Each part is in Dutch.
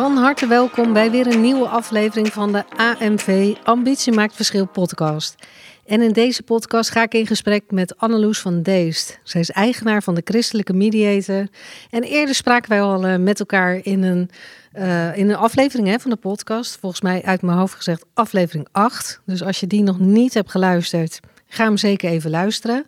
Van harte welkom bij weer een nieuwe aflevering van de AMV Ambitie maakt verschil podcast. En in deze podcast ga ik in gesprek met Anneloes van Deest. Zij is eigenaar van de Christelijke Mediator. En eerder spraken wij al eh, met elkaar in een, uh, in een aflevering hè, van de podcast. Volgens mij uit mijn hoofd gezegd aflevering 8. Dus als je die nog niet hebt geluisterd, ga hem zeker even luisteren.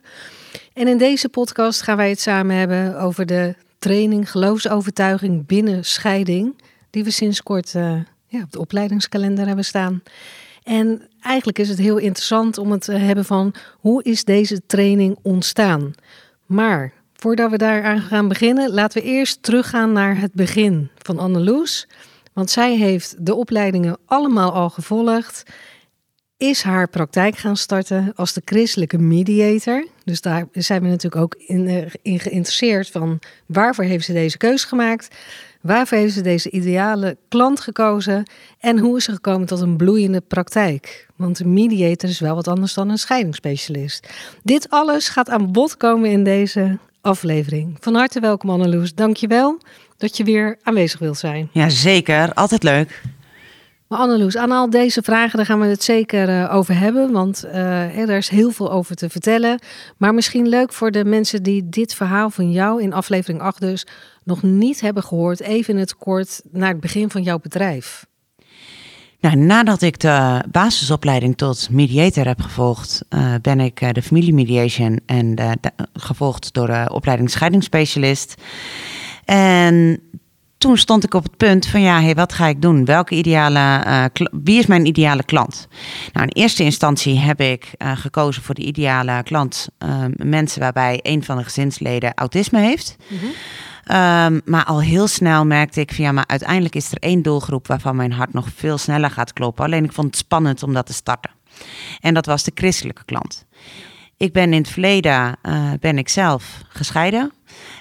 En in deze podcast gaan wij het samen hebben over de training geloofsovertuiging binnen scheiding. Die we sinds kort uh, ja, op de opleidingskalender hebben staan. En eigenlijk is het heel interessant om het te hebben van hoe is deze training ontstaan. Maar voordat we daaraan gaan beginnen, laten we eerst teruggaan naar het begin van Anneloes. Want zij heeft de opleidingen allemaal al gevolgd. Is haar praktijk gaan starten als de christelijke mediator. Dus daar zijn we natuurlijk ook in, in geïnteresseerd van waarvoor heeft ze deze keus gemaakt. Waarvoor heeft ze deze ideale klant gekozen en hoe is ze gekomen tot een bloeiende praktijk? Want een mediator is wel wat anders dan een scheidingsspecialist. Dit alles gaat aan bod komen in deze aflevering. Van harte welkom Anneloes. Dankjewel dat je weer aanwezig wilt zijn. Ja, zeker. Altijd leuk. Maar aan al deze vragen daar gaan we het zeker uh, over hebben, want uh, er is heel veel over te vertellen. Maar misschien leuk voor de mensen die dit verhaal van jou in aflevering 8 dus nog niet hebben gehoord, even in het kort naar het begin van jouw bedrijf. Nou, nadat ik de basisopleiding tot mediator heb gevolgd, uh, ben ik de familiemediation en de, de, gevolgd door de opleiding scheidingsspecialist. En toen stond ik op het punt van ja, hey, wat ga ik doen? Welke ideale, uh, wie is mijn ideale klant? Nou, in eerste instantie heb ik uh, gekozen voor de ideale klant uh, mensen waarbij een van de gezinsleden autisme heeft. Mm -hmm. um, maar al heel snel merkte ik van ja, maar uiteindelijk is er één doelgroep waarvan mijn hart nog veel sneller gaat kloppen. Alleen ik vond het spannend om dat te starten. En dat was de christelijke klant. Ik ben in het verleden ben ik zelf gescheiden.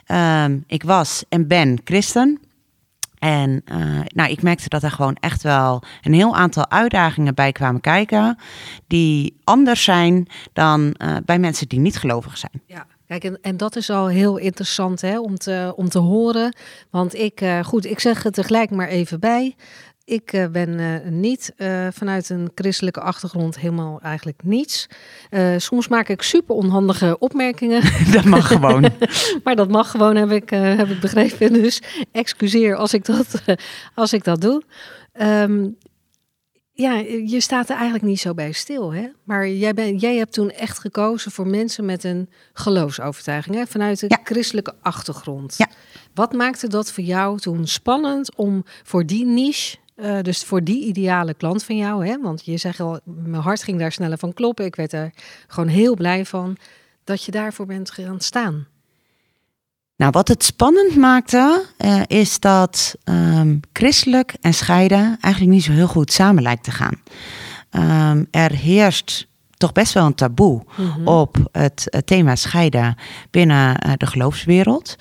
Um, ik was en ben christen. En uh, nou, ik merkte dat er gewoon echt wel een heel aantal uitdagingen bij kwamen kijken. Die anders zijn dan uh, bij mensen die niet gelovig zijn. Ja. Kijk, en, en dat is al heel interessant hè, om, te, om te horen. Want ik, uh, goed, ik zeg het tegelijk maar even bij. Ik uh, ben uh, niet uh, vanuit een christelijke achtergrond helemaal eigenlijk niets. soms maak ik super onhandige opmerkingen. Dat mag gewoon. maar dat mag gewoon, heb ik, heb ik begrepen. Dus excuseer als ik dat, als ik dat doe. Um, ja, je staat er eigenlijk niet zo bij stil, hè? Maar jij, ben, jij hebt toen echt gekozen voor mensen met een geloofsovertuiging, hè? Vanuit ja. christelijke achtergrond. Ja. Wat maakte dat voor jou toen spannend om voor die niche uh, dus voor die ideale klant van jou, hè, want je zegt al, mijn hart ging daar sneller van kloppen. Ik werd er gewoon heel blij van dat je daarvoor bent gaan staan. Nou, wat het spannend maakte, uh, is dat um, christelijk en scheiden eigenlijk niet zo heel goed samen lijkt te gaan. Um, er heerst toch best wel een taboe mm -hmm. op het, het, thema scheiden binnen uh, de geloofswereld.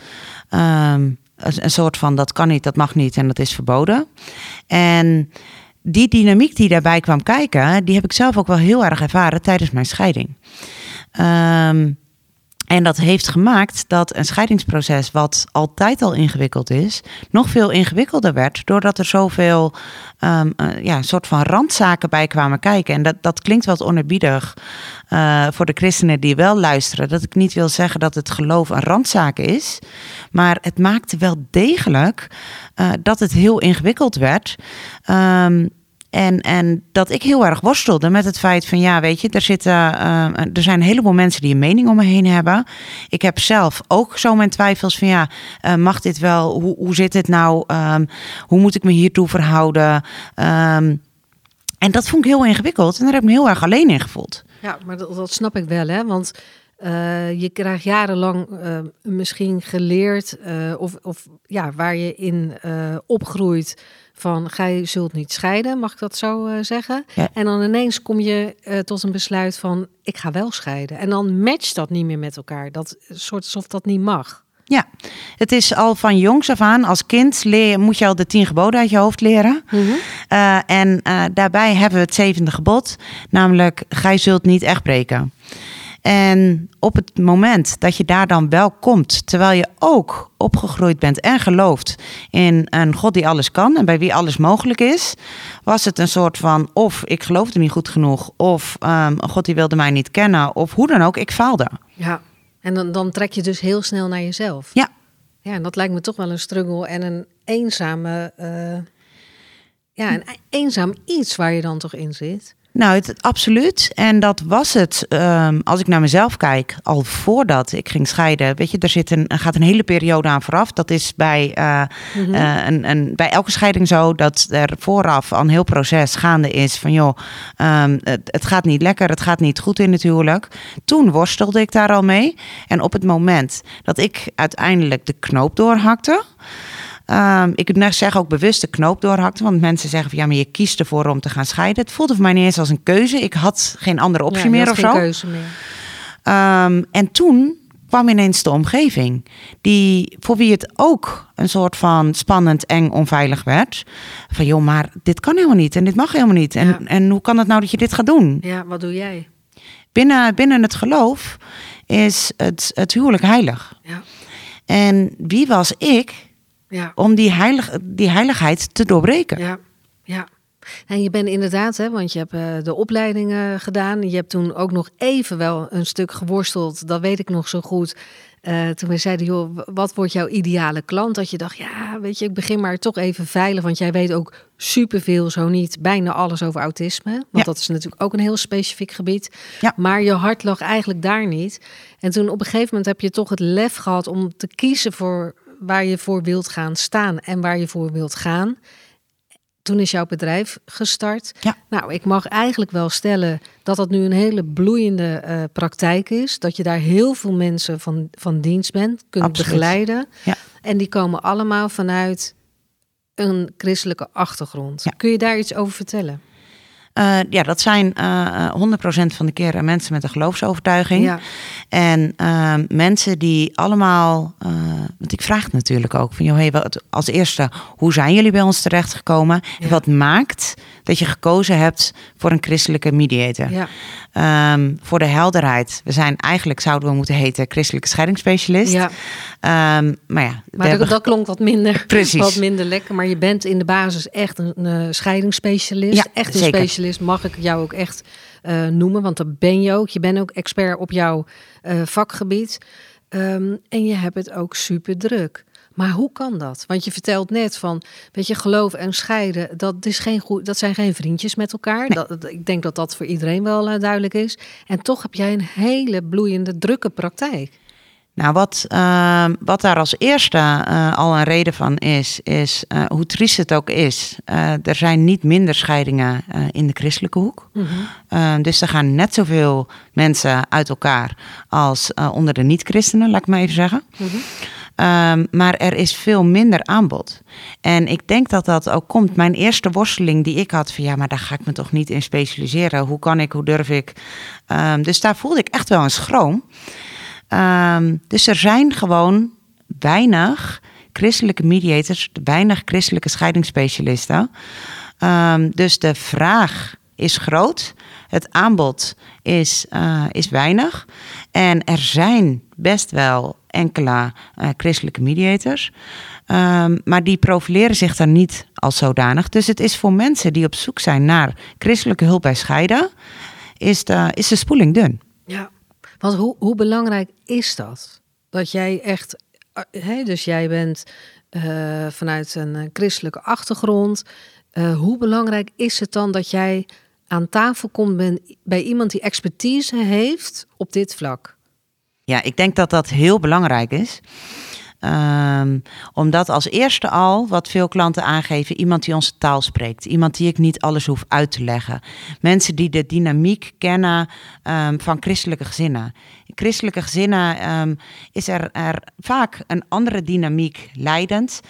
Um, een soort van dat kan niet, dat mag niet en dat is verboden. En die dynamiek die daarbij kwam kijken, die heb ik zelf ook wel heel erg ervaren tijdens mijn scheiding. Um, en dat heeft gemaakt dat een scheidingsproces, wat altijd al ingewikkeld is, nog veel ingewikkelder werd. Doordat er zoveel um, ja, soort van randzaken bij kwamen kijken. En dat, dat klinkt wat onerbiedig uh, voor de christenen die wel luisteren. Dat ik niet wil zeggen dat het geloof een randzaak is. Maar het maakte wel degelijk uh, dat het heel ingewikkeld werd. Um, en, en dat ik heel erg worstelde met het feit van ja, weet je, er, zitten, uh, er zijn een heleboel mensen die een mening om me heen hebben. Ik heb zelf ook zo mijn twijfels van ja, uh, mag dit wel? Hoe, hoe zit het nou? Um, hoe moet ik me hiertoe verhouden? Um, en dat vond ik heel ingewikkeld en daar heb ik me heel erg alleen in gevoeld. Ja, maar dat, dat snap ik wel, hè? Want Eh, je krijgt jarenlang eh, misschien geleerd, eh, of, of ja, waar je in eh, opgroeit van gij zult niet scheiden, mag ik dat zo eh, zeggen? Ja. En dan ineens kom je eh, tot een besluit van ik ga wel scheiden. En dan matcht dat niet meer met elkaar. Dat soort alsof dat niet mag. Ja, het is al van jongs af aan, als kind leer, moet je al de tien geboden uit je hoofd leren. Eh, en daarbij hebben we het zevende gebod, namelijk gij zult niet echt breken. En op het moment dat je daar dan wel komt, terwijl je ook opgegroeid bent en gelooft in een God die alles kan en bij wie alles mogelijk is, was het een soort van of ik geloofde niet goed genoeg, of ehm, een God die wilde mij niet kennen, of hoe dan ook, ik faalde. Ja. En dan, dan trek je dus heel snel naar jezelf. Ja. Ja, en dat lijkt me toch wel een struggle en een eenzame, eh, ja, een eenzaam iets waar je dan toch in zit. Nou, het, absoluut. En dat was het. ehm, als ik naar mezelf kijk, al voordat ik ging scheiden. Weet je, er, zit een, gaat een hele periode aan vooraf. Dat is bij, eh, eh, een, een, bij elke scheiding zo dat er vooraf al een heel proces gaande is. Van joh, ehm, het, het gaat niet lekker, het gaat niet goed in het huwelijk. Toen worstelde ik daar al mee. En op het moment dat ik uiteindelijk de knoop doorhakte. Ehm, ik zeggen ook bewust de knoop doorhakte. Want mensen zeggen van ja, maar je kiest ervoor om te gaan scheiden. Het voelde voor mij niet eens als een keuze. Ik had geen andere optie Ja, meer of geen zo. keuze meer. Ehm, en toen kwam ineens de omgeving. Die, voor wie het ook een soort van spannend, eng, onveilig werd. Van joh, maar dit kan helemaal niet en dit mag helemaal niet. En, Ja. en hoe kan het nou dat je dit gaat doen? Ja, wat doe jij? Binnen, binnen het geloof is het, het huwelijk heilig. Ja, En wie was ik ja, om die, heilig, die heiligheid te doorbreken? ja, ja. En je bent inderdaad, hè, want je hebt eh, de opleiding eh, gedaan. Je hebt toen ook nog even wel een stuk geworsteld. Dat weet ik nog zo goed. Eh, toen we zeiden, joh, wat wordt jouw ideale klant? Dat je dacht, ja, weet je, ik begin maar toch even veilig. Want jij weet ook superveel, zo niet, bijna alles over autisme. Want Ja. dat is natuurlijk ook een heel specifiek gebied. Ja. Maar je hart lag eigenlijk daar niet. En toen op een gegeven moment heb je toch het lef gehad om te kiezen voor waar je voor wilt gaan staan en waar je voor wilt gaan. Toen is jouw bedrijf gestart. Ja. Nou, ik mag eigenlijk wel stellen dat dat nu een hele bloeiende eh, praktijk is. Dat je daar heel veel mensen van, van dienst bent, kunt Absoluut. begeleiden. Ja. En die komen allemaal vanuit een christelijke achtergrond. Ja. Kun je daar iets over vertellen? Eh, ja, dat zijn eh, 100% van de keren mensen met een geloofsovertuiging. Ja. En mensen die allemaal, eh, want ik vraag natuurlijk ook van, joh, hey, wat, als eerste, hoe zijn jullie bij ons terechtgekomen? Ja. En wat maakt dat je gekozen hebt voor een christelijke mediator? Ja. Ehm, voor de helderheid, we zijn eigenlijk, zouden we moeten heten, christelijke scheidingsspecialist. ja. Ehm, maar ja, Maar hebben dat, klonk wat minder, Precies. wat minder lekker. Maar je bent in de basis echt een, eh, scheidingsspecialist. Ja, echt een zeker. specialist mag ik jou ook echt eh, noemen. Want dat ben je ook. Je bent ook expert op jouw eh, vakgebied. Ehm, en je hebt het ook super druk. Maar hoe kan dat? Want je vertelt net van, weet je, geloof en scheiden, dat, is geen goed, dat zijn geen vriendjes met elkaar. Dat, dat- ik denk dat dat voor iedereen wel eh, duidelijk is. En toch heb jij een hele bloeiende, drukke praktijk. Nou, wat, ehm, wat daar als eerste eh, al een reden van is, is eh, hoe triest het ook is. eh, er zijn niet minder scheidingen in de christelijke hoek. Eh, dus er gaan net zoveel mensen uit elkaar als onder de niet-christenen, laat ik maar even zeggen. Ehm, maar er is veel minder aanbod. En ik denk dat dat ook komt. Mijn eerste worsteling die ik had van ja, maar daar ga ik me toch niet in specialiseren. Hoe kan ik, hoe durf ik? Ehm, dus daar voelde ik echt wel een schroom. Ehm, dus er zijn gewoon weinig christelijke mediators, weinig christelijke scheidingsspecialisten. Ehm, dus de vraag is groot, het aanbod is, eh, is weinig. En er zijn best wel enkele eh, christelijke mediators. Ehm, maar die profileren zich daar niet als zodanig. Dus het is voor mensen die op zoek zijn naar christelijke hulp bij scheiden, is is de spoeling dun. Ja, want hoe, belangrijk is dat? Dat jij echt, eh, dus jij bent eh, vanuit een eh, christelijke achtergrond. Hoe belangrijk is het dan dat jij aan tafel komt bij iemand die expertise heeft op dit vlak? Ja, ik denk dat dat heel belangrijk is. Ehm, omdat als eerste al, wat veel klanten aangeven, iemand die onze taal spreekt. Iemand die ik niet alles hoef uit te leggen. Mensen die de dynamiek kennen ehm, van christelijke gezinnen. In christelijke gezinnen ehm, is er, er vaak een andere dynamiek leidend.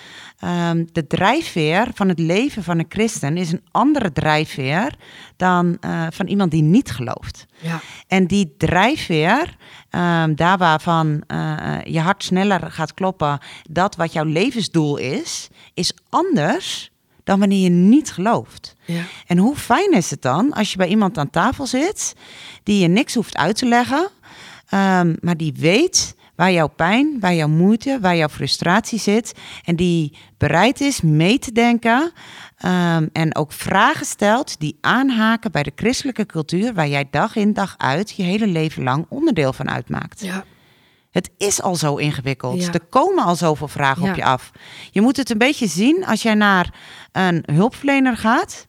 De drijfveer van het leven van een christen is een andere drijfveer dan eh, van iemand die niet gelooft. Ja. En die drijfveer, daar waarvan eh, je hart sneller gaat kloppen, dat wat jouw levensdoel is, is anders dan wanneer je niet gelooft. Ja. En hoe fijn is het dan als je bij iemand aan tafel zit die je niks hoeft uit te leggen, ehm, maar die weet waar jouw pijn, waar jouw moeite, waar jouw frustratie zit en die bereid is mee te denken ehm, en ook vragen stelt die aanhaken bij de christelijke cultuur waar jij dag in dag uit je hele leven lang onderdeel van uitmaakt. Ja. Het is al zo ingewikkeld. Ja. Er komen al zoveel vragen Ja. op je af. Je moet het een beetje zien als jij naar een hulpverlener gaat.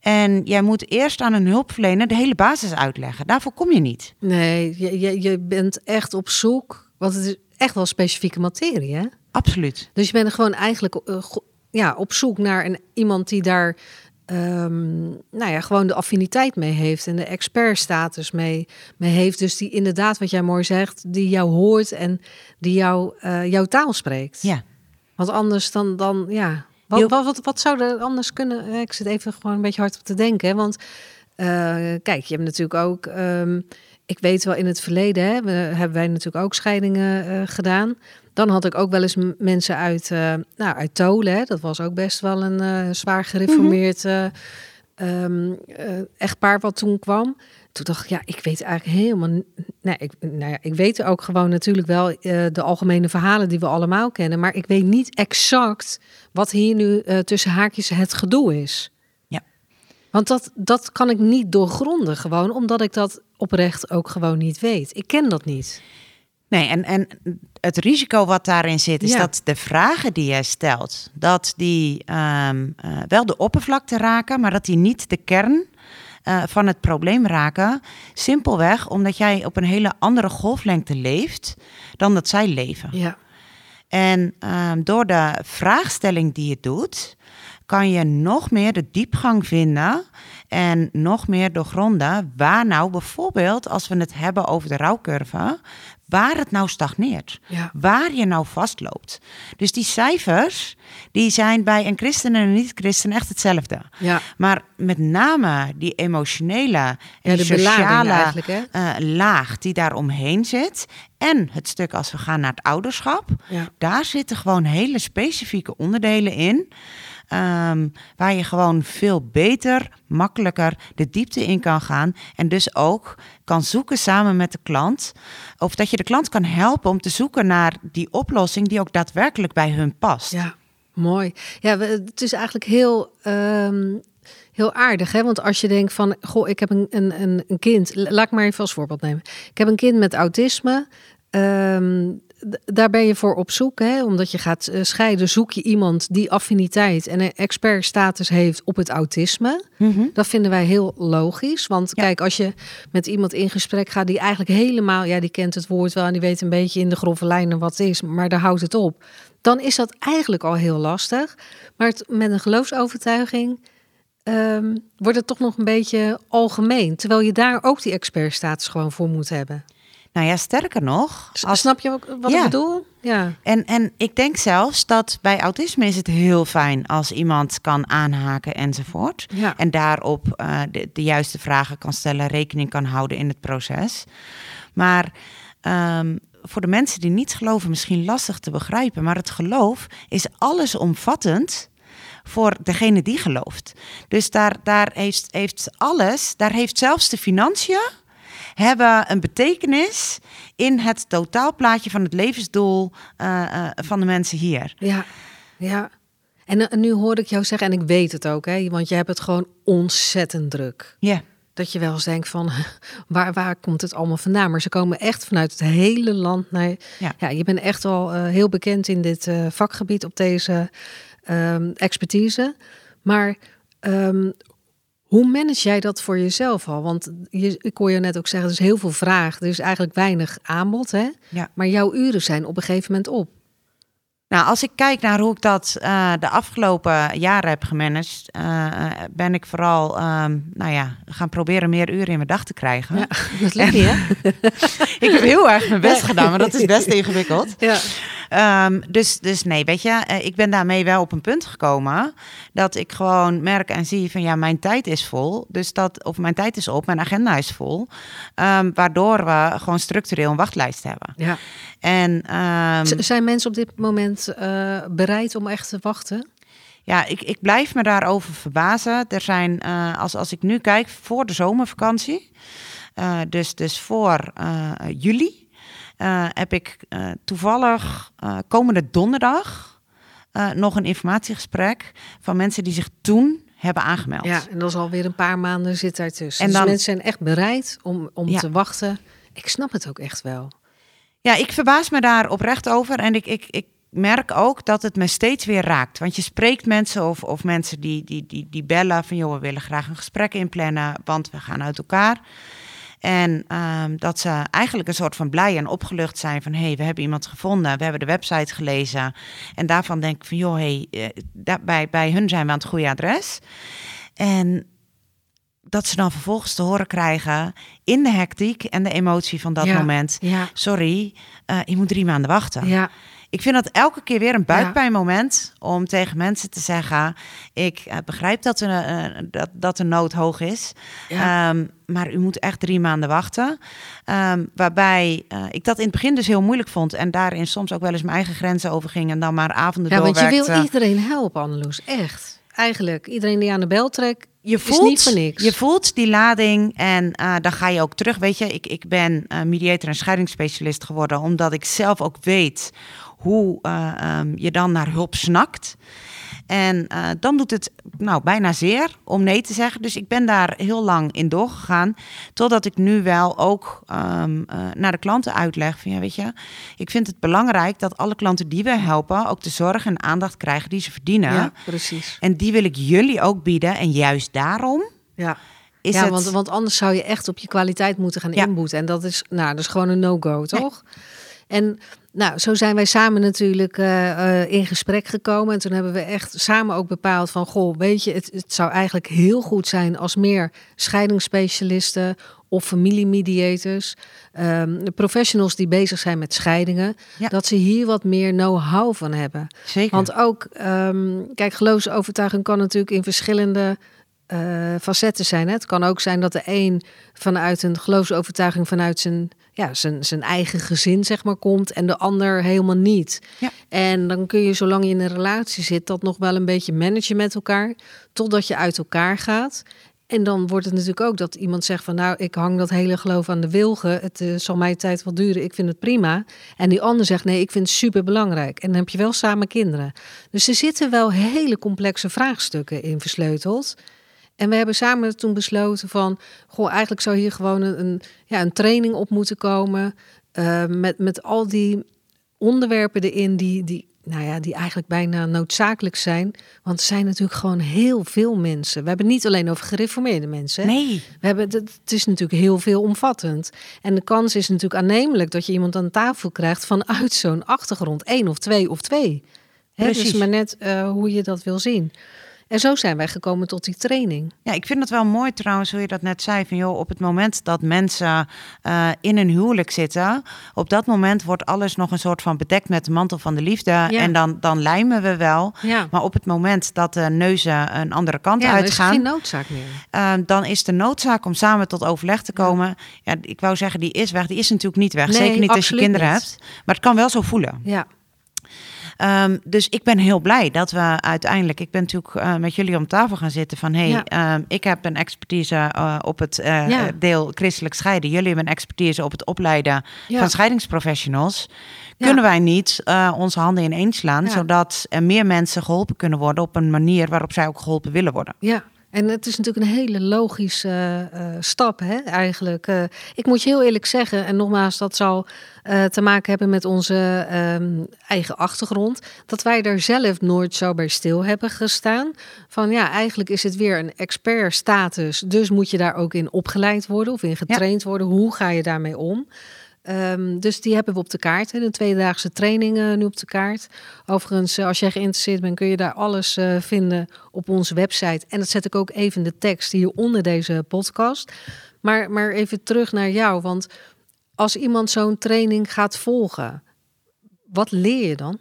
En jij moet eerst aan een hulpverlener de hele basis uitleggen. Daarvoor kom je niet. Nee, je, je, je bent echt op zoek, want het is echt wel specifieke materie, hè? Absoluut. Dus je bent gewoon eigenlijk eh, ja, op zoek naar een, iemand die daar ehm, nou ja, gewoon de affiniteit mee heeft en de expertstatus mee, mee heeft. Dus die inderdaad, wat jij mooi zegt, die jou hoort en die jou, eh, jouw taal spreekt. Ja. Want anders dan, dan ja. Wat, wat, wat, wat zou er anders kunnen? Eh, Ik zit even gewoon een beetje hard op te denken. hè, Want eh, kijk, je hebt natuurlijk ook. ehm, ik weet wel in het verleden hè, we, hebben wij natuurlijk ook scheidingen eh, gedaan. Dan had ik ook wel eens mensen uit, eh nou, uit Tolen. Hè, dat was ook best wel een eh, zwaar gereformeerd ehm, eh, echtpaar wat toen kwam. Toen dacht ik, ja, ik weet eigenlijk helemaal. Nee, ik, nou ja, ik weet ook gewoon natuurlijk wel de algemene verhalen die we allemaal kennen. Maar ik weet niet exact wat hier nu tussen haakjes het gedoe is. Ja. Want dat, dat kan ik niet doorgronden, gewoon omdat ik dat oprecht ook gewoon niet weet. Ik ken dat niet. Nee, en, en het risico wat daarin zit, is Ja. dat de vragen die jij stelt, dat die ehm, eh, wel de oppervlakte raken, maar dat die niet de kern eh, van het probleem raken. Simpelweg omdat jij op een hele andere golflengte leeft dan dat zij leven. Ja, En ehm, door de vraagstelling die je doet, kan je nog meer de diepgang vinden en nog meer doorgronden waar nou bijvoorbeeld, als we het hebben over de rouwcurve, waar het nou stagneert. ja, Waar je nou vastloopt. Dus die cijfers, die zijn bij een christen en een niet-christen echt hetzelfde. ja. Maar met name die emotionele en Ja, die sociale eh, laag die daar omheen zit. En het stuk als we gaan naar het ouderschap. Daar zitten gewoon hele specifieke onderdelen in. Ehm, waar je gewoon veel beter, makkelijker de diepte in kan gaan. En dus ook kan zoeken samen met de klant. Of dat je de klant kan helpen om te zoeken naar die oplossing die ook daadwerkelijk bij hun past. Ja, mooi. Ja, het is eigenlijk heel, ehm, heel aardig. Hè? Want als je denkt van, goh, ik heb een, een, een, kind. Laat ik maar even als voorbeeld nemen. Ik heb een kind met autisme. Ehm, daar ben je voor op zoek. Hè? Omdat je gaat eh, scheiden, zoek je iemand die affiniteit en een expertstatus heeft op het autisme. Mhm. Dat vinden wij heel logisch. Want Ja. kijk, als je met iemand in gesprek gaat die eigenlijk helemaal, ja, die kent het woord wel en die weet een beetje in de grove lijnen wat het is, maar daar houdt het op. Dan is dat eigenlijk al heel lastig. Maar het, met een geloofsovertuiging ehm, wordt het toch nog een beetje algemeen. Terwijl je daar ook die expertstatus gewoon voor moet hebben. Nou ja, sterker nog, als Snap je wat Ja. ik bedoel? Ja. En, en ik denk zelfs dat bij autisme is het heel fijn als iemand kan aanhaken enzovoort. Ja. En daarop eh, de, de juiste vragen kan stellen, rekening kan houden in het proces. Maar ehm, voor de mensen die niet geloven, misschien lastig te begrijpen. Maar het geloof is allesomvattend voor degene die gelooft. Dus daar, daar heeft, heeft alles, daar heeft zelfs de financiën hebben een betekenis in het totaalplaatje van het levensdoel eh, eh, van de mensen hier. Ja, ja. En, eh, nu hoor ik jou zeggen, en ik weet het ook, hè, want je hebt het gewoon ontzettend druk. Ja, Dat je wel eens denkt van, waar, waar komt het allemaal vandaan? Maar ze komen echt vanuit het hele land naar... Ja. Ja, je bent echt al heel bekend in dit vakgebied op deze ehm, expertise. Maar ehm, hoe manage jij dat voor jezelf al? Want je, ik hoor je net ook zeggen, er is heel veel vraag. Er is eigenlijk weinig aanbod, hè? ja. Maar jouw uren zijn op een gegeven moment op. Nou, als ik kijk naar hoe ik dat uh, de afgelopen jaren heb gemanaged, uh, ben ik vooral, um, nou ja, gaan proberen meer uren in mijn dag te krijgen. Ja, dat lukt niet, hè? ik heb heel erg mijn best gedaan, maar dat is best ingewikkeld. Ja. Um, dus, dus nee, weet je, ik ben daarmee wel op een punt gekomen dat ik gewoon merk en zie van ja, mijn tijd is vol. Dus dat, of mijn tijd is op, mijn agenda is vol. Um, waardoor we gewoon structureel een wachtlijst hebben. Ja. En, zijn mensen op dit moment uh, bereid om echt te wachten? Ja, ik, ik blijf me daarover verbazen. Er zijn, uh, als, als ik nu kijk, voor de zomervakantie, uh, dus, dus voor juli, heb ik toevallig komende donderdag nog een informatiegesprek van mensen die zich toen hebben aangemeld. Ja, en dat is alweer een paar maanden zit daartussen. En dus dan, dus mensen zijn echt bereid om, om ja. te wachten. Ik snap het ook echt wel. Ja, ik verbaas me daar oprecht over. En ik, ik, ik merk ook dat het me steeds weer raakt. Want je spreekt mensen of, of mensen die, die, die, die bellen van... joh, we willen graag een gesprek inplannen, want we gaan uit elkaar. En um, dat ze eigenlijk een soort van blij en opgelucht zijn van... hé, hey, we hebben iemand gevonden, we hebben de website gelezen. En daarvan denk ik van, joh, hey, uh, bij, bij hun zijn we aan het goede adres. En dat ze dan vervolgens te horen krijgen in de hectiek en de emotie van dat ja, moment. Ja. Sorry, uh, je moet drie maanden wachten. Ja. Ik vind dat elke keer weer een buikpijnmoment om tegen mensen te zeggen: Ik uh, begrijp dat, er, uh, dat, dat de nood hoog is, ja. um, maar u moet echt drie maanden wachten. Um, waarbij uh, ik dat in het begin dus heel moeilijk vond en daarin soms ook wel eens mijn eigen grenzen overging en dan maar avonden ja, doorwerkte. Want je wil iedereen helpen, Anneloes, echt. Eigenlijk, iedereen die aan de bel trekt, je voelt. Je voelt die lading en uh, dan ga je ook terug. Weet je, ik, ik ben uh, mediator en scheidingsspecialist geworden, omdat ik zelf ook weet hoe uh, um, je dan naar hulp snakt. En uh, dan doet het nou bijna zeer om nee te zeggen. Dus ik ben daar heel lang in doorgegaan. Totdat ik nu wel ook um, uh, naar de klanten uitleg van ja, weet je, ik vind het belangrijk dat alle klanten die we helpen ook de zorg en aandacht krijgen die ze verdienen. Ja, precies. En die wil ik jullie ook bieden. En juist daarom. Ja. Is ja, het... want, want anders zou je echt op je kwaliteit moeten gaan Ja. inboeten. En dat is, nou, dat is gewoon een no-go, toch? En nou, zo zijn wij samen natuurlijk uh, uh, in gesprek gekomen. En toen hebben we echt samen ook bepaald van... goh, weet je, het, het zou eigenlijk heel goed zijn... als meer scheidingsspecialisten of familiemediators... Um, professionals die bezig zijn met scheidingen... Ja. dat ze hier wat meer know-how van hebben. Zeker. Want ook, um, kijk, geloofsovertuiging kan natuurlijk in verschillende... Uh, facetten zijn. Hè? Het kan ook zijn dat de een vanuit een geloofsovertuiging, vanuit zijn, ja, zijn, zijn eigen gezin, zeg maar, komt en de ander helemaal niet. Ja. En dan kun je, zolang je in een relatie zit, dat nog wel een beetje managen met elkaar, totdat je uit elkaar gaat. En dan wordt het natuurlijk ook dat iemand zegt van nou, ik hang dat hele geloof aan de wilgen. Het uh, zal mij tijd wel duren, ik vind het prima. En die ander zegt nee, ik vind het super belangrijk. En dan heb je wel samen kinderen. Dus er zitten wel hele complexe vraagstukken in versleuteld. En we hebben samen toen besloten van, goh, eigenlijk zou hier gewoon een, een ja, een training op moeten komen. Uh, met, met al die onderwerpen erin die, die, nou ja, die eigenlijk bijna noodzakelijk zijn. Want er zijn natuurlijk gewoon heel veel mensen. We hebben het niet alleen over gereformeerde mensen. Hè? Nee. We hebben, het is natuurlijk heel veel omvattend. En de kans is natuurlijk aannemelijk dat je iemand aan tafel krijgt vanuit zo'n achtergrond. één of twee of twee. Hè? Dus maar net uh, hoe je dat wil zien. En zo zijn wij gekomen tot die training. Ja, ik vind het wel mooi trouwens, hoe je dat net zei. Van joh, op het moment dat mensen uh, in een huwelijk zitten, op dat moment wordt alles nog een soort van bedekt met de mantel van de liefde. Ja. En dan, dan lijmen we wel. Ja. Maar op het moment dat de neuzen een andere kant ja, uitgaan. is geen noodzaak meer. Uh, dan is de noodzaak om samen tot overleg te komen. Ja. ik wou zeggen, die is weg. Die is natuurlijk niet weg. Nee, Zeker niet als je kinderen niet. hebt. Maar het kan wel zo voelen. Ja. Um, dus ik ben heel blij dat we uiteindelijk, ik ben natuurlijk uh, met jullie om tafel gaan zitten van hé, hey, ja. um, ik heb een expertise uh, op het uh, ja. deel christelijk scheiden. Jullie hebben een expertise op het opleiden ja. van scheidingsprofessionals. Kunnen wij niet onze handen ineens slaan, zodat er meer mensen geholpen kunnen worden op een manier waarop zij ook geholpen willen worden? Ja, en het is natuurlijk een hele logische uh, stap, hè, eigenlijk. Uh, ik moet je heel eerlijk zeggen, en nogmaals, dat zal uh, te maken hebben met onze um, eigen achtergrond, dat wij daar zelf nooit zo bij stil hebben gestaan. Van ja, eigenlijk is het weer een expertstatus, dus moet je daar ook in opgeleid worden of in getraind ja. worden. Hoe ga je daarmee om? Ehm, dus die hebben we op de kaart. Hè. De tweedaagse trainingen nu op de kaart. Overigens, eh, als jij geïnteresseerd bent, kun je daar alles eh, vinden op onze website. En dat zet ik ook even in de tekst hier onder deze podcast. Maar, maar even terug naar jou. Want als iemand zo'n training gaat volgen, wat leer je dan?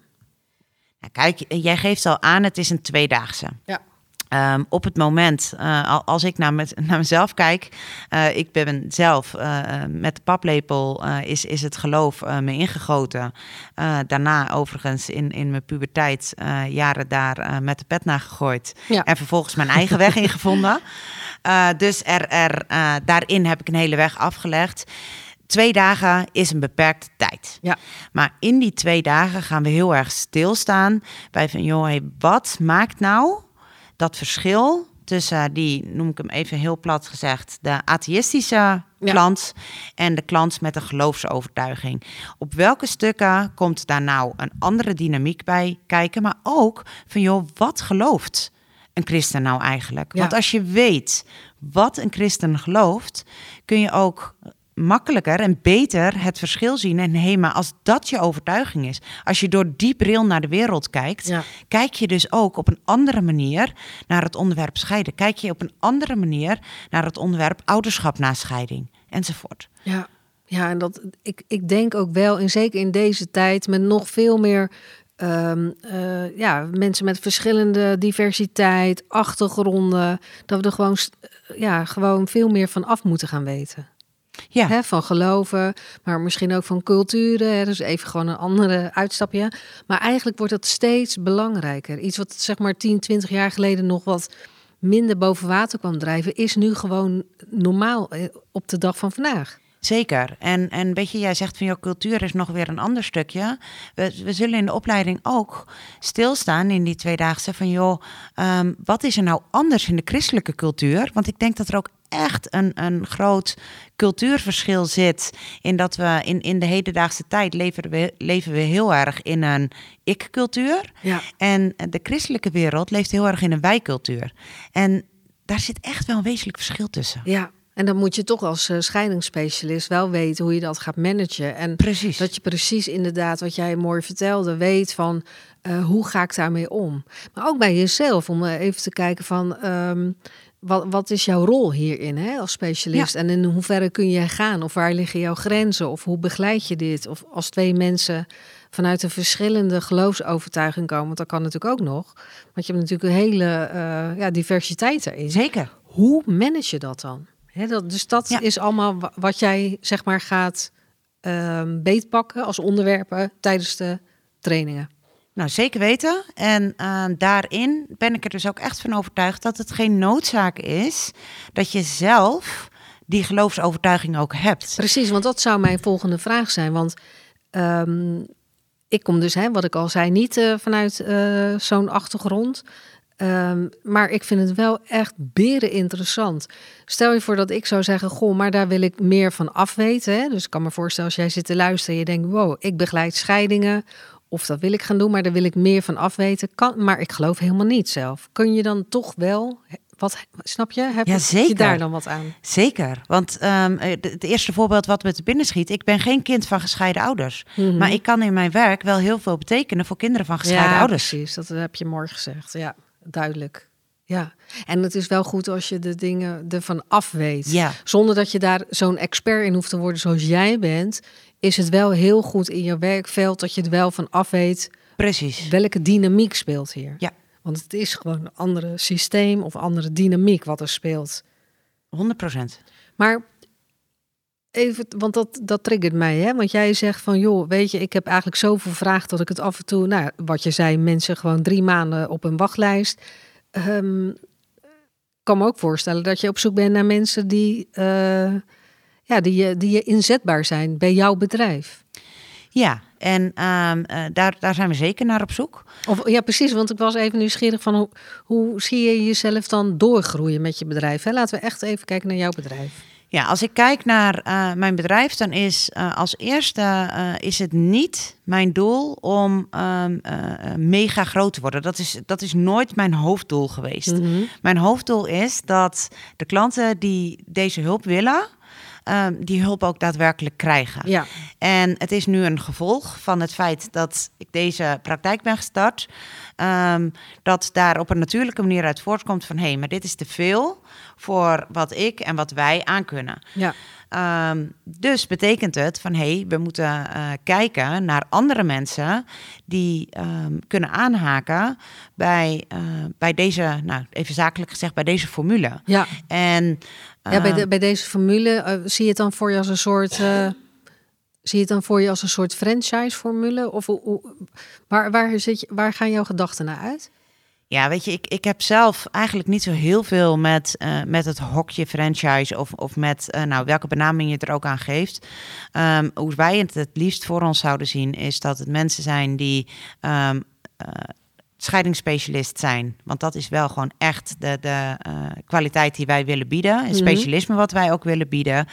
Nou, kijk, jij geeft al aan, het is een tweedaagse. Ja. Ehm, op het moment, uh, als ik naar, met, naar mezelf kijk, uh, ik ben zelf uh, met de paplepel is, is het geloof me ingegoten. daarna overigens in, in mijn puberteit jaren daar met de pet naar gegooid. Ja. En vervolgens mijn eigen weg ingevonden. dus er, er, daarin heb ik een hele weg afgelegd twee dagen is een beperkte tijd. Ja. Maar in die twee dagen gaan we heel erg stilstaan bij van, joh, hey, wat maakt nou dat verschil tussen die, noem ik hem even heel plat gezegd, de atheïstische klant en de klant met een geloofsovertuiging. Op welke stukken komt daar nou een andere dynamiek bij kijken, maar ook van joh, wat gelooft een christen nou eigenlijk? Want als je weet wat een christen gelooft, kun je ook makkelijker en beter het verschil zien. En hé, maar als dat je overtuiging is, als je door die bril naar de wereld kijkt, kijk je dus ook op een andere manier naar het onderwerp scheiden. Kijk je op een andere manier naar het onderwerp ouderschap na scheiding enzovoort. Ja, ja en dat, ik, ik denk ook wel, en zeker in deze tijd, met nog veel meer Um, uh, ja, mensen met verschillende diversiteit, achtergronden, dat we er gewoon, ja, gewoon veel meer van af moeten gaan weten. Ja. Hè, van geloven, maar misschien ook van culturen. Hè, dus even gewoon een andere uitstapje. Maar eigenlijk wordt dat steeds belangrijker. Iets wat zeg maar 10, 20 jaar geleden nog wat minder boven water kwam drijven, is nu gewoon normaal eh, op de dag van vandaag. Zeker. En, en weet je, jij zegt van jouw cultuur is nog weer een ander stukje. We, we zullen in de opleiding ook stilstaan in die tweedaagse van joh, um, wat is er nou anders in de christelijke cultuur? Want ik denk dat er ook echt een, een groot cultuurverschil zit. In dat we in, in de hedendaagse tijd leven we, leven we heel erg in een ik-cultuur. Ja. En de christelijke wereld leeft heel erg in een wij-cultuur. En daar zit echt wel een wezenlijk verschil tussen. Ja, en dan moet je toch als uh, scheidingsspecialist wel weten hoe je dat gaat managen. En precies. dat je precies inderdaad, wat jij mooi vertelde, weet van uh, hoe ga ik daarmee om. Maar ook bij jezelf, om uh, even te kijken van um, wat, wat is jouw rol hierin hè, als specialist? Ja. En in hoeverre kun je gaan? Of waar liggen jouw grenzen? Of hoe begeleid je dit? Of als twee mensen vanuit een verschillende geloofsovertuiging komen, want dat kan natuurlijk ook nog. Want je hebt natuurlijk een hele uh, ja, diversiteit erin. Zeker. Hoe manage je dat dan? Dat, dus dat ja. is allemaal wat jij zeg maar gaat um, beetpakken als onderwerpen tijdens de trainingen. Nou, zeker weten. En uh, daarin ben ik er dus ook echt van overtuigd dat het geen noodzaak is dat je zelf die geloofsovertuiging ook hebt. Precies, want dat zou mijn volgende vraag zijn. Want um, ik kom dus, hè, wat ik al zei, niet uh, vanuit uh, zo'n achtergrond. Um, maar ik vind het wel echt beren interessant. Stel je voor dat ik zou zeggen: Goh, maar daar wil ik meer van afweten. Hè? Dus ik kan me voorstellen, als jij zit te luisteren en je denkt: Wow, ik begeleid scheidingen of dat wil ik gaan doen, maar daar wil ik meer van afweten. Kan, maar ik geloof helemaal niet zelf. Kun je dan toch wel wat, snap je? Heb ja, zeker. je daar dan wat aan? Zeker. Want um, het eerste voorbeeld wat me te binnen schiet. Ik ben geen kind van gescheiden ouders. Mm -hmm. Maar ik kan in mijn werk wel heel veel betekenen voor kinderen van gescheiden ja, ouders. precies. Dat heb je mooi gezegd. Ja, duidelijk. Ja, en het is wel goed als je de dingen ervan af weet. Ja. Zonder dat je daar zo'n expert in hoeft te worden zoals jij bent. Is het wel heel goed in je werkveld dat je er wel van af weet. Precies. Welke dynamiek speelt hier? Ja. Want het is gewoon een andere systeem of andere dynamiek wat er speelt. 100 procent. Maar even, want dat, dat triggert mij, hè? Want jij zegt van, joh, weet je, ik heb eigenlijk zoveel vragen dat ik het af en toe, nou, wat je zei, mensen gewoon drie maanden op een wachtlijst. Um, kan me ook voorstellen dat je op zoek bent naar mensen die, uh, ja, die, die inzetbaar zijn bij jouw bedrijf. Ja, en um, uh, daar, daar zijn we zeker naar op zoek. Of, ja, precies, want ik was even nieuwsgierig van hoe, hoe zie je jezelf dan doorgroeien met je bedrijf? Hè? Laten we echt even kijken naar jouw bedrijf. Ja, als ik kijk naar uh, mijn bedrijf, dan is uh, als eerste uh, is het niet mijn doel om um, mega groot te worden. Dat is, dat is nooit mijn hoofddoel geweest. Mhm. Mm -hmm. Mijn hoofddoel is dat de klanten die deze hulp willen, ehm, die hulp ook daadwerkelijk krijgen. Ja. En het is nu een gevolg van het feit dat ik deze praktijk ben gestart. ehm, dat daar op een natuurlijke manier uit voortkomt van... hé, hey, maar dit is te veel voor wat ik en wat wij aankunnen. Ja. Ehm, dus betekent het van hé, hey, we moeten eh, kijken naar andere mensen die kunnen aanhaken bij, eh, bij deze, nou even zakelijk gezegd, bij deze formule. Ja. En Ja, bij, ehm, de, bij deze formule eh, zie je het dan voor je als een soort. eh, zie je het dan voor je als een soort franchise-formule? Of hoe, hoe- waar, waar, zit je, waar gaan jouw gedachten naar uit? Ja, weet je, ik, ik heb zelf eigenlijk niet zo heel veel met, eh, met het hokje franchise of, of met nou, welke benaming je er ook aan geeft. Ehm, hoe wij het het liefst voor ons zouden zien, is dat het mensen zijn die ehm, eh, scheidingsspecialist zijn. Want dat is wel gewoon echt de, de eh, kwaliteit die wij willen bieden. Het specialisme wat wij ook willen bieden.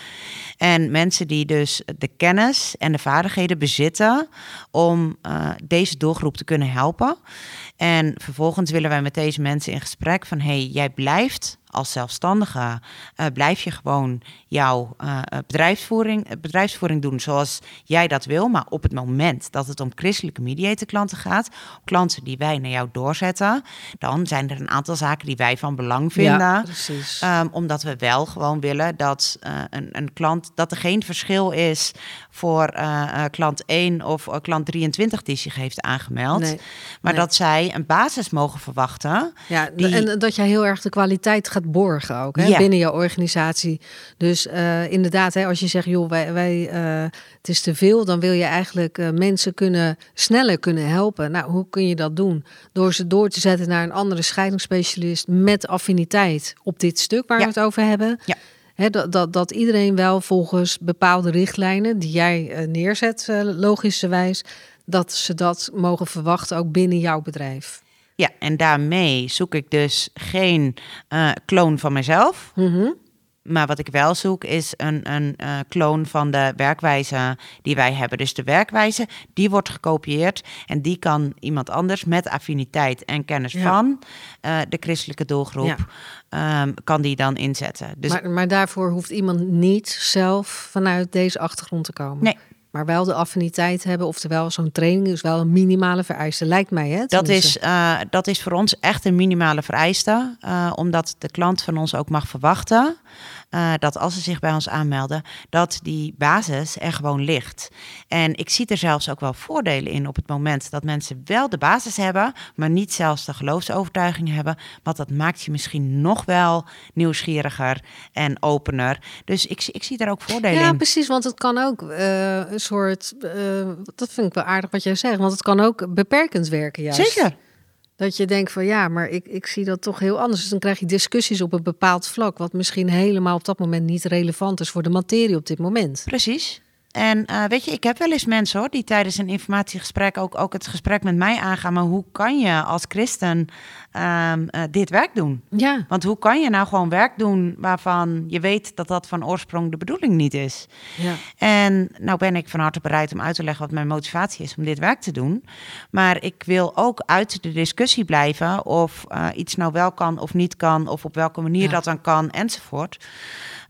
En mensen die dus de kennis en de vaardigheden bezitten om eh, deze doelgroep te kunnen helpen. En vervolgens willen wij met deze mensen in gesprek van... hey, jij blijft als zelfstandige, eh, blijf je gewoon jouw eh, bedrijfsvoering, eh, bedrijfsvoering doen zoals jij dat wil. Maar op het moment dat het om christelijke mediator klanten gaat... klanten die wij naar jou doorzetten... dan zijn er een aantal zaken die wij van belang vinden. Ja, precies. Ehm, omdat we wel gewoon willen dat een, een klant, dat er geen verschil is voor klant 1 of klant 23 die zich heeft aangemeld. Nee, maar nee. dat zij een basis mogen verwachten. Ja, die- en dat jij heel erg de kwaliteit gaat borgen ook hè, Ja. binnen je organisatie. Dus eh, inderdaad, hè, als je zegt, joh, wij, wij, eh, het is te veel, dan wil je eigenlijk eh, mensen kunnen sneller kunnen helpen. Nou, hoe kun je dat doen? Door ze door te zetten naar een andere scheidingsspecialist met affiniteit op dit stuk waar Ja. we het over hebben. Ja. Hè, dat, dat, dat iedereen wel volgens bepaalde richtlijnen die jij neerzet, logischerwijs, dat ze dat mogen verwachten ook binnen jouw bedrijf. Ja, en daarmee zoek ik dus geen eh kloon van mezelf. Mhm. Maar wat ik wel zoek is een, een eh, kloon van de werkwijze die wij hebben. Dus de werkwijze, die wordt gekopieerd. En die kan iemand anders met affiniteit en kennis Ja. van eh, de christelijke doelgroep, Ja. ehm, kan die dan inzetten. Dus maar, maar daarvoor hoeft iemand niet zelf vanuit deze achtergrond te komen. Nee. Maar wel de affiniteit hebben, oftewel zo'n training is wel een minimale vereiste, lijkt mij. Hè, Dat is, eh, dat is voor ons echt een minimale vereiste. eh, omdat de klant van ons ook mag verwachten eh, dat als ze zich bij ons aanmelden, dat die basis er gewoon ligt. En ik zie er zelfs ook wel voordelen in op het moment dat mensen wel de basis hebben, maar niet zelfs de geloofsovertuiging hebben. Want dat maakt je misschien nog wel nieuwsgieriger en opener. Dus ik, ik zie daar ook voordelen Ja, in. precies, want het kan ook eh, een soort, eh, dat vind ik wel aardig wat jij zegt, want het kan ook beperkend werken juist. Zeker. Dat je denkt van ja, maar ik, ik zie dat toch heel anders. Dus dan krijg je discussies op een bepaald vlak, wat misschien helemaal op dat moment niet relevant is voor de materie op dit moment. Precies. En eh, weet je, ik heb wel eens mensen hoor, die tijdens een informatiegesprek ook, ook het gesprek met mij aangaan. Maar hoe kan je als christen ehm, eh, dit werk doen? Ja, Want hoe kan je nou gewoon werk doen waarvan je weet dat dat van oorsprong de bedoeling niet is? ja. En nou ben ik van harte bereid om uit te leggen wat mijn motivatie is om dit werk te doen. Maar ik wil ook uit de discussie blijven of eh, iets nou wel kan of niet kan, of op welke manier Ja. dat dan kan, enzovoort.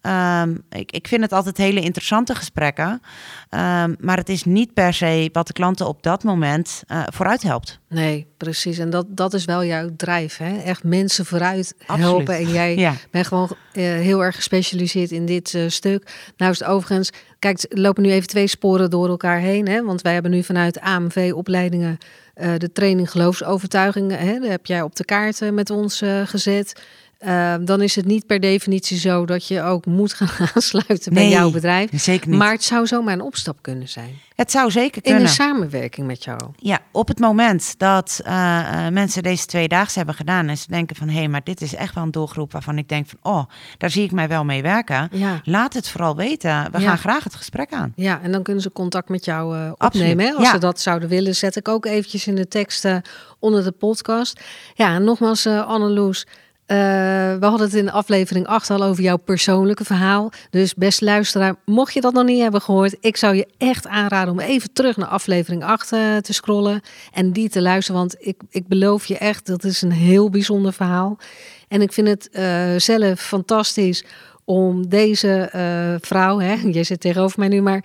Ehm, ik, ik vind het altijd hele interessante gesprekken. Ehm, maar het is niet per se wat de klanten op dat moment eh, vooruit helpt. Nee, precies. En dat, dat is wel jouw drijf. Hè? Echt mensen vooruit Absoluut. helpen. En jij Ja. bent gewoon eh, heel erg gespecialiseerd in dit eh, stuk. Nou is het overigens... Kijk, er lopen nu even twee sporen door elkaar heen. Hè? Want wij hebben nu vanuit AMV-opleidingen... eh, de training geloofsovertuigingen. Hè? Dat heb jij op de kaart met ons gezet. Eh, dan is het niet per definitie zo dat je ook moet gaan aansluiten bij jouw bedrijf. Zeker niet. Maar het zou zomaar een opstap kunnen zijn. het zou zeker In kunnen. een samenwerking met jou. Ja, op het moment dat eh, eh, mensen deze twee dagen hebben gedaan en ze denken van hé, hey, maar dit is echt wel een doelgroep waarvan ik denk van oh, daar zie ik mij wel mee werken. Ja. Laat het vooral weten. We Ja. gaan graag het gesprek aan. Ja, en dan kunnen ze contact met jou eh, opnemen. Hè? Als ja. ze dat zouden willen, zet ik ook eventjes in de tekst eh, onder de podcast. Ja, en nogmaals, eh Anneloes. Eh, we hadden het in aflevering 8 al over jouw persoonlijke verhaal. Dus beste luisteraar, mocht je dat nog niet hebben gehoord, ik zou je echt aanraden om even terug naar aflevering 8 eh, te scrollen en die te luisteren. Want ik, ik beloof je echt, dat is een heel bijzonder verhaal. En ik vind het eh, zelf fantastisch om deze vrouw, hè, je zit tegenover mij nu, maar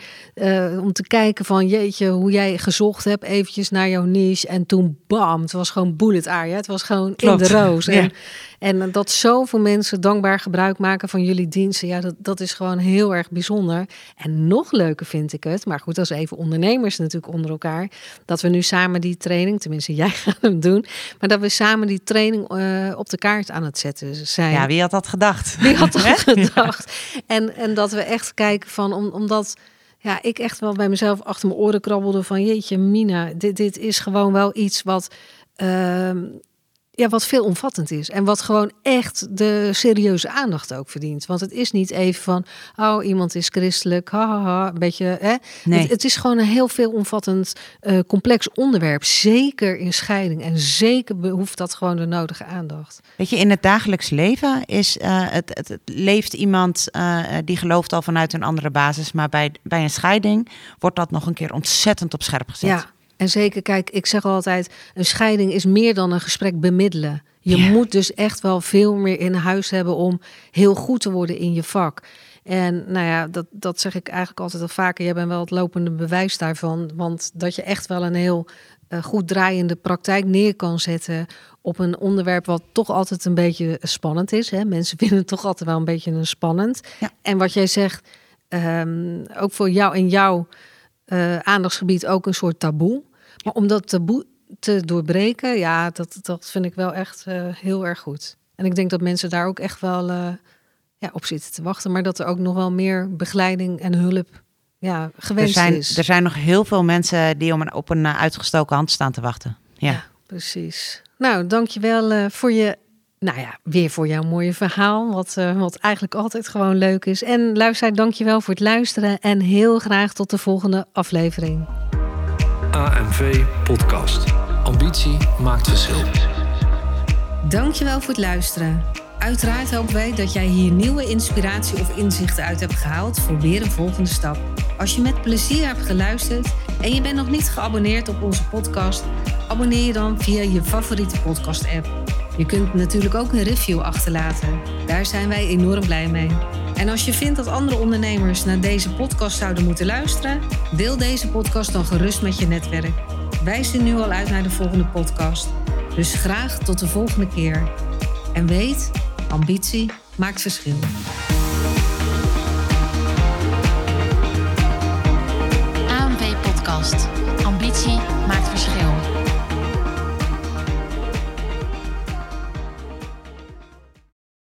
om te kijken van jeetje, hoe jij gezocht hebt eventjes naar jouw niche en toen bam, het was gewoon bullet area, het was gewoon Klopt. in de roos. Ja. En, en dat zoveel mensen dankbaar gebruik maken van jullie diensten, ja, dat, dat is gewoon heel erg bijzonder. En nog leuker vind ik het, maar goed, is even ondernemers natuurlijk onder elkaar, dat we nu samen die training, tenminste jij gaat hem doen, maar dat we samen die training eh, op de kaart aan het zetten zijn. Ja, wie had dat gedacht? Wie had dat gedacht? En, en dat we echt kijken van, om, omdat ja, ik echt wel bij mezelf achter mijn oren krabbelde van jeetje, Mina, dit, dit is gewoon wel iets wat, ehm, ja, wat veelomvattend is. En wat gewoon echt de serieuze aandacht ook verdient. Want het is niet even van, oh, iemand is christelijk, ha, ha, ha, een beetje, hè. Nee. Het, het is gewoon een heel veelomvattend, eh, complex onderwerp. Zeker in scheiding. En zeker behoeft dat gewoon de nodige aandacht. Weet je, in het dagelijks leven is eh, het, het, het leeft iemand eh, die gelooft al vanuit een andere basis, maar bij, bij een scheiding wordt dat nog een keer ontzettend op scherp gezet. Ja, en zeker, kijk, ik zeg altijd, een scheiding is meer dan een gesprek bemiddelen. Je moet dus echt wel veel meer in huis hebben om heel goed te worden in je vak. En nou ja, dat, dat zeg ik eigenlijk altijd al vaker. Jij bent wel het lopende bewijs daarvan. Want dat je echt wel een heel eh, goed draaiende praktijk neer kan zetten op een onderwerp wat toch altijd een beetje spannend is. Hè? Mensen vinden het toch altijd wel een beetje een spannend. Ja. En wat jij zegt, ehm, ook voor jou in jouw eh, aandachtsgebied ook een soort taboe. Maar om dat taboe te doorbreken, ja, dat, dat vind ik wel echt eh, heel erg goed. En ik denk dat mensen daar ook echt wel eh, ja, op zitten te wachten. Maar dat er ook nog wel meer begeleiding en hulp ja, Er gewenst zijn, is. er zijn nog heel veel mensen die om een, op een eh, uitgestoken hand staan te wachten. Ja. Ja, precies. Nou, dankjewel eh voor je, nou ja, weer voor jouw mooie verhaal. Wat, wat eigenlijk altijd gewoon leuk is. En luisteraar, dankjewel voor het luisteren. En heel graag tot de volgende aflevering. AMV Podcast. Ambitie maakt verschil. Dankjewel voor het luisteren. Uiteraard hopen wij dat jij hier nieuwe inspiratie of inzichten uit hebt gehaald voor weer een volgende stap. Als je met plezier hebt geluisterd en je bent nog niet geabonneerd op onze podcast, abonneer je dan via je favoriete podcast-app. Je kunt natuurlijk ook een review achterlaten. Daar zijn wij enorm blij mee. En als je vindt dat andere ondernemers naar deze podcast zouden moeten luisteren, deel deze podcast dan gerust met je netwerk. Wij zien nu al uit naar de volgende podcast. Dus graag tot de volgende keer. En weet, ambitie maakt verschil. Ambitie maakt verschil.